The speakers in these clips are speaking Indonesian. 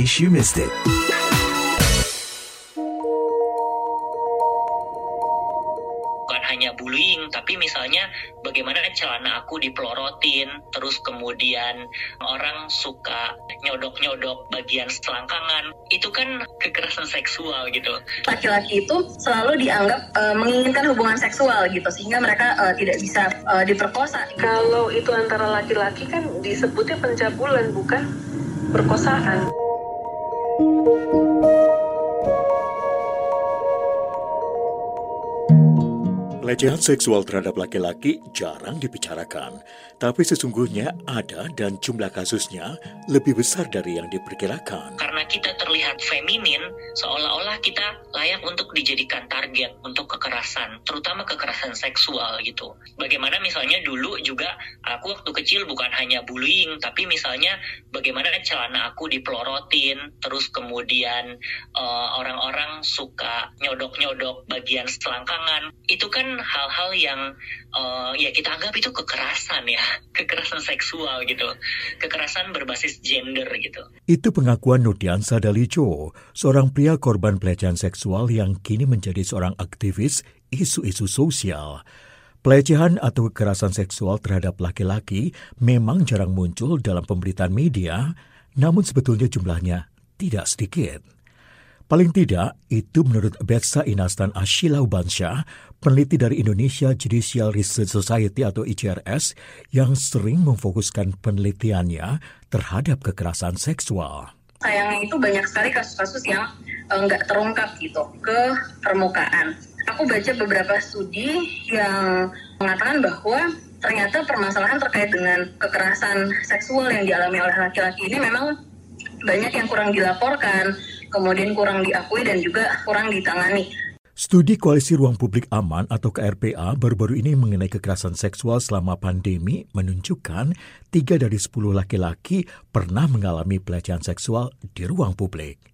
case you missed it. bukan hanya bullying tapi misalnya bagaimana celana aku dipelorotin terus kemudian orang suka nyodok-nyodok bagian selangkangan. Itu kan kekerasan seksual gitu. Laki-laki itu selalu dianggap uh, menginginkan hubungan seksual gitu sehingga mereka uh, tidak bisa uh, diperkosa. Kalau itu antara laki-laki kan disebutnya pencabulan bukan perkosaan Música Pelecehan seksual terhadap laki-laki jarang dibicarakan, tapi sesungguhnya ada dan jumlah kasusnya lebih besar dari yang diperkirakan. Karena kita terlihat feminin, seolah-olah kita layak untuk dijadikan target untuk kekerasan, terutama kekerasan seksual gitu. Bagaimana misalnya dulu juga aku waktu kecil bukan hanya bullying, tapi misalnya bagaimana celana aku dipelorotin, terus kemudian uh, orang-orang suka nyodok-nyodok bagian selangkangan. Itu kan hal-hal yang uh, ya kita anggap itu kekerasan ya, kekerasan seksual gitu, kekerasan berbasis gender gitu. Itu pengakuan Nudiansa Dalijo, seorang pria korban pelecehan seksual yang kini menjadi seorang aktivis isu-isu sosial. Pelecehan atau kekerasan seksual terhadap laki-laki memang jarang muncul dalam pemberitaan media, namun sebetulnya jumlahnya tidak sedikit. Paling tidak, itu menurut Betsa Inastan Ashila Ubansyah, peneliti dari Indonesia Judicial Research Society atau ICRS, yang sering memfokuskan penelitiannya terhadap kekerasan seksual. Sayangnya itu banyak sekali kasus-kasus yang nggak terungkap gitu ke permukaan. Aku baca beberapa studi yang mengatakan bahwa ternyata permasalahan terkait dengan kekerasan seksual yang dialami oleh laki-laki ini memang banyak yang kurang dilaporkan, kemudian kurang diakui dan juga kurang ditangani. Studi Koalisi Ruang Publik Aman atau KRPA baru-baru ini mengenai kekerasan seksual selama pandemi menunjukkan tiga dari sepuluh laki-laki pernah mengalami pelecehan seksual di ruang publik.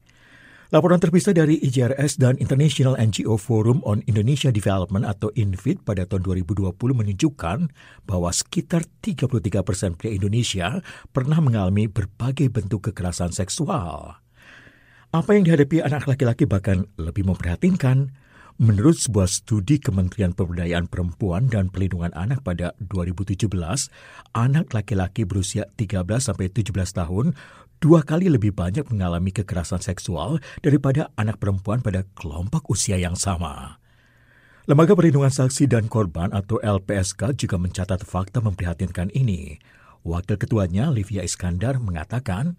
Laporan terpisah dari IJRS dan International NGO Forum on Indonesia Development atau INFID pada tahun 2020 menunjukkan bahwa sekitar 33 persen pria Indonesia pernah mengalami berbagai bentuk kekerasan seksual. Apa yang dihadapi anak laki-laki bahkan lebih memprihatinkan. Menurut sebuah studi Kementerian Pemberdayaan Perempuan dan Pelindungan Anak pada 2017, anak laki-laki berusia 13 sampai 17 tahun dua kali lebih banyak mengalami kekerasan seksual daripada anak perempuan pada kelompok usia yang sama. Lembaga Perlindungan Saksi dan Korban atau LPSK juga mencatat fakta memprihatinkan ini. Wakil ketuanya, Livia Iskandar, mengatakan,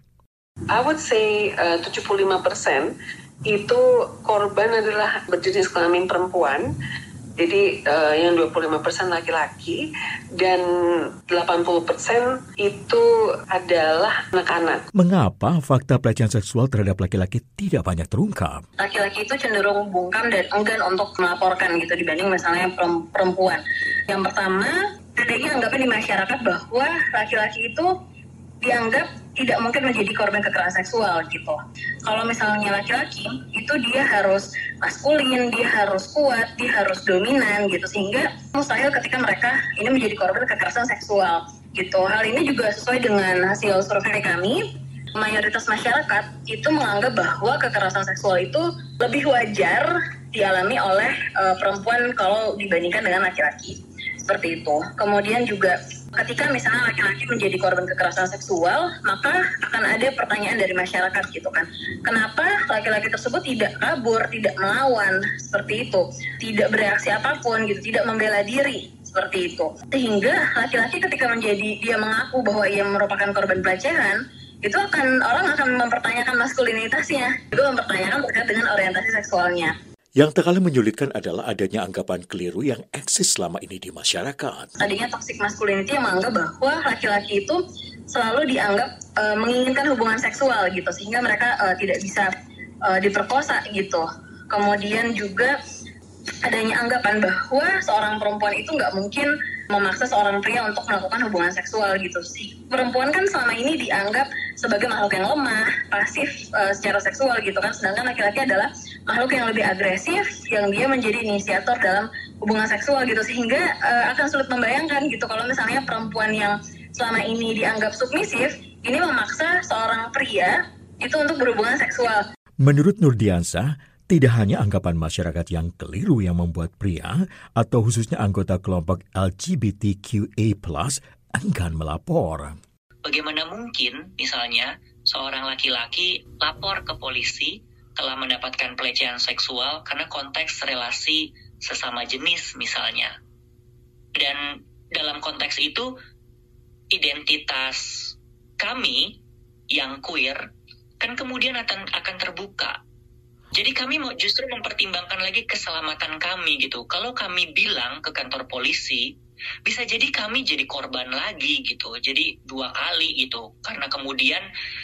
I would say uh, 75 persen itu korban adalah berjenis kelamin perempuan. Jadi uh, yang 25% laki-laki dan 80% itu adalah anak-anak. Mengapa fakta pelecehan seksual terhadap laki-laki tidak banyak terungkap? Laki-laki itu cenderung bungkam dan enggan untuk melaporkan gitu dibanding misalnya perempuan. Yang pertama, adanya anggapan di masyarakat bahwa laki-laki itu dianggap tidak mungkin menjadi korban kekerasan seksual gitu. Kalau misalnya laki-laki itu dia harus maskulin, dia harus kuat, dia harus dominan gitu sehingga mustahil ketika mereka ini menjadi korban kekerasan seksual gitu. Hal ini juga sesuai dengan hasil survei kami. Mayoritas masyarakat itu menganggap bahwa kekerasan seksual itu lebih wajar dialami oleh uh, perempuan kalau dibandingkan dengan laki-laki. Seperti itu. Kemudian juga ketika misalnya laki-laki menjadi korban kekerasan seksual, maka akan ada pertanyaan dari masyarakat gitu kan. Kenapa laki-laki tersebut tidak kabur, tidak melawan seperti itu, tidak bereaksi apa pun gitu, tidak membela diri seperti itu. Sehingga laki-laki ketika menjadi dia mengaku bahwa ia merupakan korban pelecehan, itu akan orang akan mempertanyakan maskulinitasnya, itu mempertanyakan terkait dengan orientasi seksualnya. Yang tak kalah menyulitkan adalah adanya anggapan keliru yang eksis selama ini di masyarakat. Adanya toxic masculinity yang menganggap bahwa laki-laki itu selalu dianggap uh, menginginkan hubungan seksual gitu, sehingga mereka uh, tidak bisa uh, diperkosa gitu. Kemudian juga adanya anggapan bahwa seorang perempuan itu nggak mungkin memaksa seorang pria untuk melakukan hubungan seksual gitu sih. Perempuan kan selama ini dianggap sebagai makhluk yang lemah, pasif uh, secara seksual gitu kan, sedangkan laki-laki adalah makhluk yang lebih agresif yang dia menjadi inisiator dalam hubungan seksual gitu sehingga uh, akan sulit membayangkan gitu kalau misalnya perempuan yang selama ini dianggap submisif ini memaksa seorang pria itu untuk berhubungan seksual. Menurut Nurdiansa, tidak hanya anggapan masyarakat yang keliru yang membuat pria atau khususnya anggota kelompok LGBTQA+ enggan melapor. Bagaimana mungkin misalnya seorang laki-laki lapor ke polisi telah mendapatkan pelecehan seksual karena konteks relasi sesama jenis misalnya. Dan dalam konteks itu identitas kami yang queer kan kemudian akan akan terbuka. Jadi kami mau justru mempertimbangkan lagi keselamatan kami gitu. Kalau kami bilang ke kantor polisi, bisa jadi kami jadi korban lagi gitu. Jadi dua kali gitu. Karena kemudian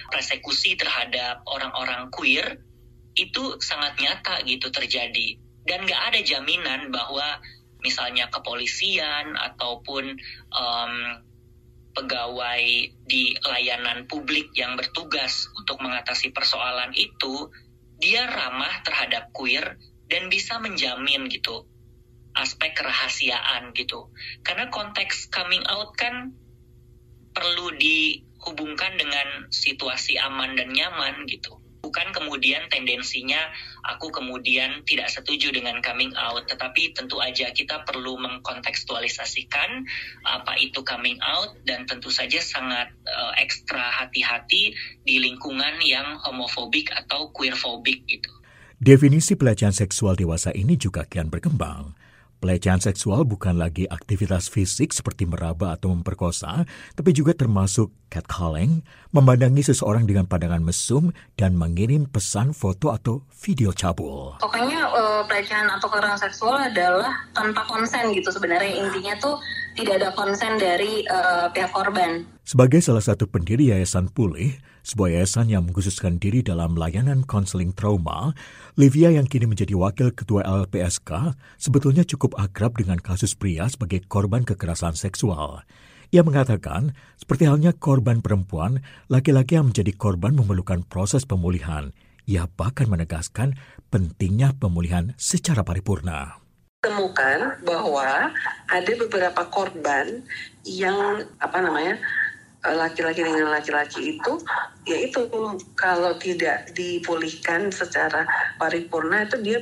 persekusi terhadap orang-orang queer itu sangat nyata gitu terjadi. Dan nggak ada jaminan bahwa misalnya kepolisian ataupun um, pegawai di layanan publik yang bertugas untuk mengatasi persoalan itu, dia ramah terhadap queer dan bisa menjamin gitu aspek kerahasiaan gitu. Karena konteks coming out kan perlu dihubungkan dengan situasi aman dan nyaman gitu bukan kemudian tendensinya aku kemudian tidak setuju dengan coming out, tetapi tentu aja kita perlu mengkontekstualisasikan apa itu coming out dan tentu saja sangat uh, ekstra hati-hati di lingkungan yang homofobik atau queerfobik gitu. Definisi pelecehan seksual dewasa ini juga kian berkembang. Pelecehan seksual bukan lagi aktivitas fisik seperti meraba atau memperkosa, tapi juga termasuk catcalling, memandangi seseorang dengan pandangan mesum, dan mengirim pesan foto atau video cabul. Pokoknya uh, pelecehan atau kekerasan seksual adalah tanpa konsen gitu sebenarnya intinya tuh tidak ada konsen dari uh, pihak korban. Sebagai salah satu pendiri Yayasan Pulih, sebuah yayasan yang mengkhususkan diri dalam layanan konseling trauma, Livia yang kini menjadi wakil ketua LPSK sebetulnya cukup akrab dengan kasus pria sebagai korban kekerasan seksual. Ia mengatakan, seperti halnya korban perempuan, laki-laki yang menjadi korban memerlukan proses pemulihan. Ia bahkan menegaskan pentingnya pemulihan secara paripurna temukan bahwa ada beberapa korban yang apa namanya Eh, laki-laki dengan laki-laki itu yaitu kalau tidak dipulihkan secara paripurna itu dia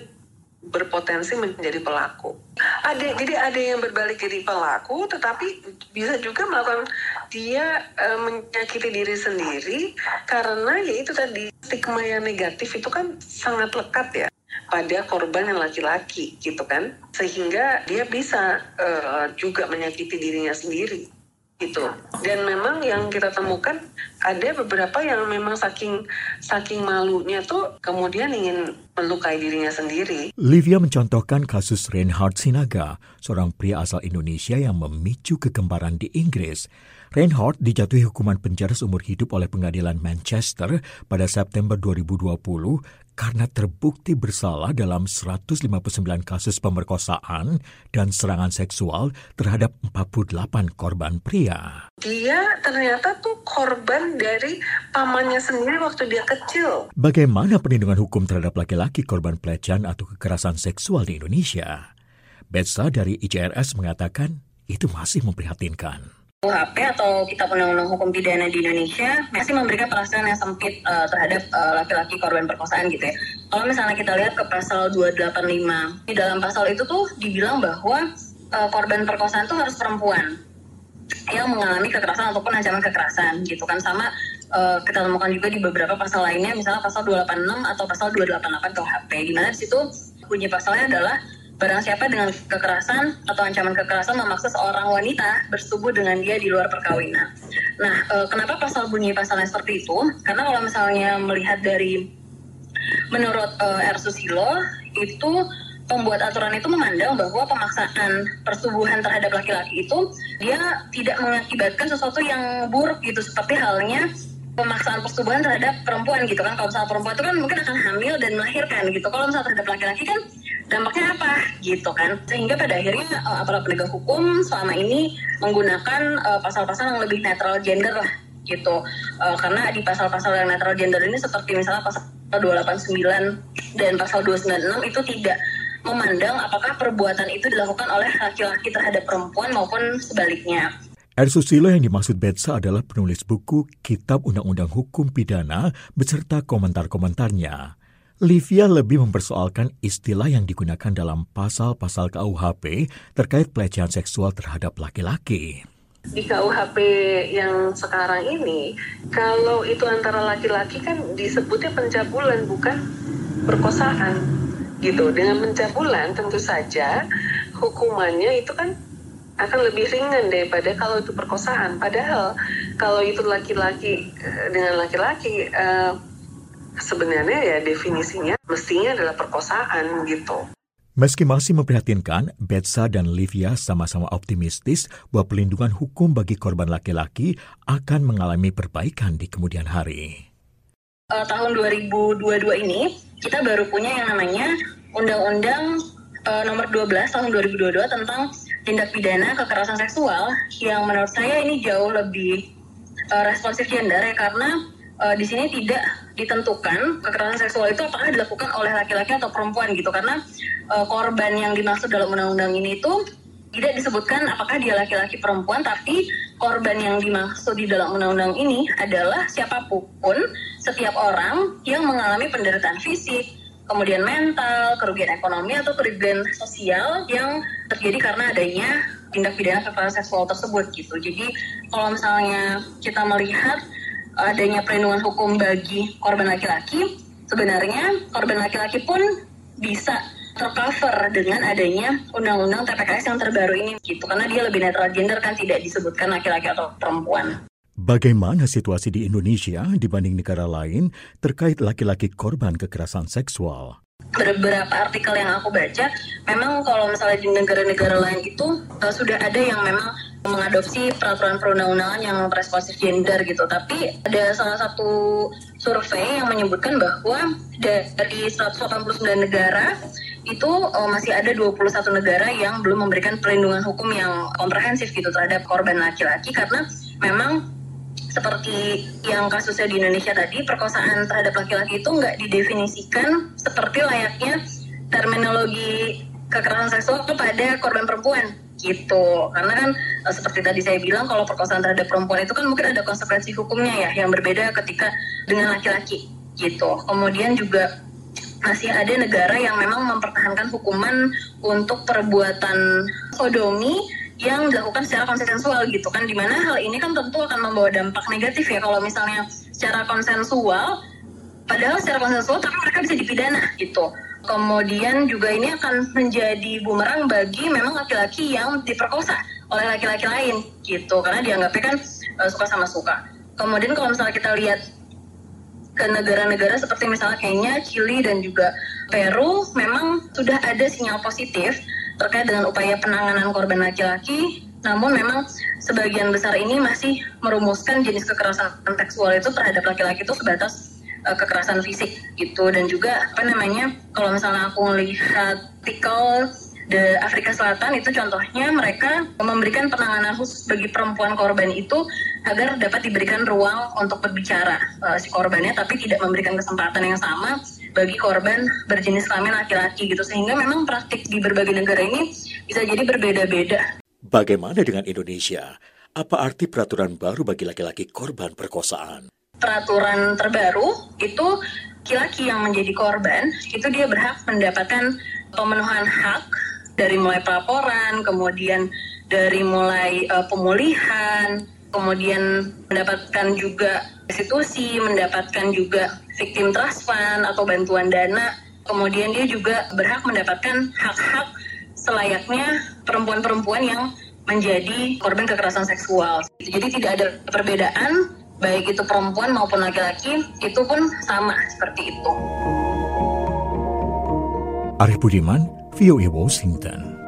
berpotensi menjadi pelaku. Ada jadi ada yang berbalik jadi pelaku tetapi bisa juga melakukan dia e, menyakiti diri sendiri karena yaitu tadi stigma yang negatif itu kan sangat lekat ya pada korban yang laki-laki gitu kan sehingga dia bisa e, juga menyakiti dirinya sendiri gitu dan memang yang kita temukan ada beberapa yang memang saking saking malunya tuh kemudian ingin melukai dirinya sendiri. Livia mencontohkan kasus Reinhard Sinaga, seorang pria asal Indonesia yang memicu kegemaran di Inggris. Reinhardt dijatuhi hukuman penjara seumur hidup oleh pengadilan Manchester pada September 2020 karena terbukti bersalah dalam 159 kasus pemerkosaan dan serangan seksual terhadap 48 korban pria. Dia ternyata tuh korban dari pamannya sendiri waktu dia kecil. Bagaimana perlindungan hukum terhadap laki-laki korban pelecehan atau kekerasan seksual di Indonesia? Betsa dari ICRS mengatakan itu masih memprihatinkan. UHP atau Kitab Undang-Undang Hukum Pidana di Indonesia masih memberikan perasaan yang sempit uh, terhadap uh, laki-laki korban perkosaan gitu ya. Kalau misalnya kita lihat ke pasal 285, di dalam pasal itu tuh dibilang bahwa uh, korban perkosaan itu harus perempuan yang mengalami kekerasan ataupun ancaman kekerasan gitu kan sama uh, kita temukan juga di beberapa pasal lainnya misalnya pasal 286 atau pasal 288 KUHP di mana di situ bunyi pasalnya adalah Barang siapa dengan kekerasan atau ancaman kekerasan memaksa seorang wanita bersetubuh dengan dia di luar perkawinan. Nah, e, kenapa pasal bunyi pasalnya seperti itu? Karena kalau misalnya melihat dari menurut e, R. Susilo itu pembuat aturan itu memandang bahwa pemaksaan persetubuhan terhadap laki-laki itu dia tidak mengakibatkan sesuatu yang buruk gitu. Seperti halnya pemaksaan persetubuhan terhadap perempuan gitu kan. Kalau misalnya perempuan itu kan mungkin akan hamil dan melahirkan gitu. Kalau misalnya terhadap laki-laki kan dampaknya apa gitu kan. Sehingga pada akhirnya uh, aparat penegak hukum selama ini menggunakan uh, pasal-pasal yang lebih netral gender lah gitu. Uh, karena di pasal-pasal yang netral gender ini seperti misalnya pasal 289 dan pasal 296 itu tidak memandang apakah perbuatan itu dilakukan oleh laki-laki terhadap perempuan maupun sebaliknya R. Susilo yang dimaksud Betsa adalah penulis buku Kitab Undang-Undang Hukum Pidana beserta komentar-komentarnya. Livia lebih mempersoalkan istilah yang digunakan dalam pasal-pasal KUHP terkait pelecehan seksual terhadap laki-laki. Di KUHP yang sekarang ini, kalau itu antara laki-laki kan disebutnya pencabulan bukan perkosaan gitu. Dengan pencabulan tentu saja hukumannya itu kan akan lebih ringan daripada kalau itu perkosaan. Padahal kalau itu laki-laki eh, dengan laki-laki uh, sebenarnya ya definisinya mestinya adalah perkosaan gitu. Meski masih memprihatinkan, Betsa dan Livia sama-sama optimistis bahwa pelindungan hukum bagi korban laki-laki akan mengalami perbaikan di kemudian hari. Uh, tahun 2022 ini kita baru punya yang namanya Undang-Undang uh, Nomor 12 tahun 2022 tentang tindak pidana kekerasan seksual yang menurut saya ini jauh lebih uh, responsif gender ya karena uh, di sini tidak ditentukan kekerasan seksual itu apakah dilakukan oleh laki-laki atau perempuan gitu. Karena uh, korban yang dimaksud dalam undang-undang ini itu tidak disebutkan apakah dia laki-laki perempuan tapi korban yang dimaksud di dalam undang-undang ini adalah siapa pun setiap orang yang mengalami penderitaan fisik kemudian mental, kerugian ekonomi atau kerugian sosial yang terjadi karena adanya tindak pidana kekerasan seksual tersebut gitu. Jadi kalau misalnya kita melihat adanya perlindungan hukum bagi korban laki-laki, sebenarnya korban laki-laki pun bisa tercover dengan adanya undang-undang TPKS yang terbaru ini gitu karena dia lebih netral gender kan tidak disebutkan laki-laki atau perempuan. Bagaimana situasi di Indonesia dibanding negara lain terkait laki-laki korban kekerasan seksual? Beberapa artikel yang aku baca, memang kalau misalnya di negara-negara lain itu uh, sudah ada yang memang mengadopsi peraturan perundang-undangan yang responsif gender gitu. Tapi ada salah satu survei yang menyebutkan bahwa dari 189 negara itu uh, masih ada 21 negara yang belum memberikan perlindungan hukum yang komprehensif gitu terhadap korban laki-laki karena memang seperti yang kasusnya di Indonesia tadi, perkosaan terhadap laki-laki itu nggak didefinisikan seperti layaknya terminologi kekerasan seksual kepada korban perempuan gitu. Karena kan eh, seperti tadi saya bilang kalau perkosaan terhadap perempuan itu kan mungkin ada konsekuensi hukumnya ya yang berbeda ketika dengan laki-laki gitu. Kemudian juga masih ada negara yang memang mempertahankan hukuman untuk perbuatan sodomi yang dilakukan secara konsensual gitu kan di mana hal ini kan tentu akan membawa dampak negatif ya kalau misalnya secara konsensual padahal secara konsensual tapi mereka bisa dipidana gitu kemudian juga ini akan menjadi bumerang bagi memang laki-laki yang diperkosa oleh laki-laki lain gitu. Karena dianggapnya kan uh, suka sama suka. Kemudian kalau misalnya kita lihat ke negara-negara seperti misalnya Kenya, Chili dan juga Peru memang sudah ada sinyal positif terkait dengan upaya penanganan korban laki-laki, namun memang sebagian besar ini masih merumuskan jenis kekerasan seksual itu terhadap laki-laki itu sebatas uh, kekerasan fisik gitu dan juga apa namanya kalau misalnya aku melihat artikel di Afrika Selatan itu contohnya mereka memberikan penanganan khusus bagi perempuan korban itu agar dapat diberikan ruang untuk berbicara uh, si korbannya tapi tidak memberikan kesempatan yang sama bagi korban berjenis kelamin laki-laki gitu sehingga memang praktik di berbagai negara ini bisa jadi berbeda-beda. Bagaimana dengan Indonesia? Apa arti peraturan baru bagi laki-laki korban perkosaan? Peraturan terbaru itu laki-laki yang menjadi korban itu dia berhak mendapatkan pemenuhan hak dari mulai pelaporan, kemudian dari mulai uh, pemulihan, kemudian mendapatkan juga restitusi, mendapatkan juga victim trust fund atau bantuan dana. Kemudian dia juga berhak mendapatkan hak-hak selayaknya perempuan-perempuan yang menjadi korban kekerasan seksual. Jadi tidak ada perbedaan baik itu perempuan maupun laki-laki itu pun sama seperti itu. Arif Budiman, VOA Washington.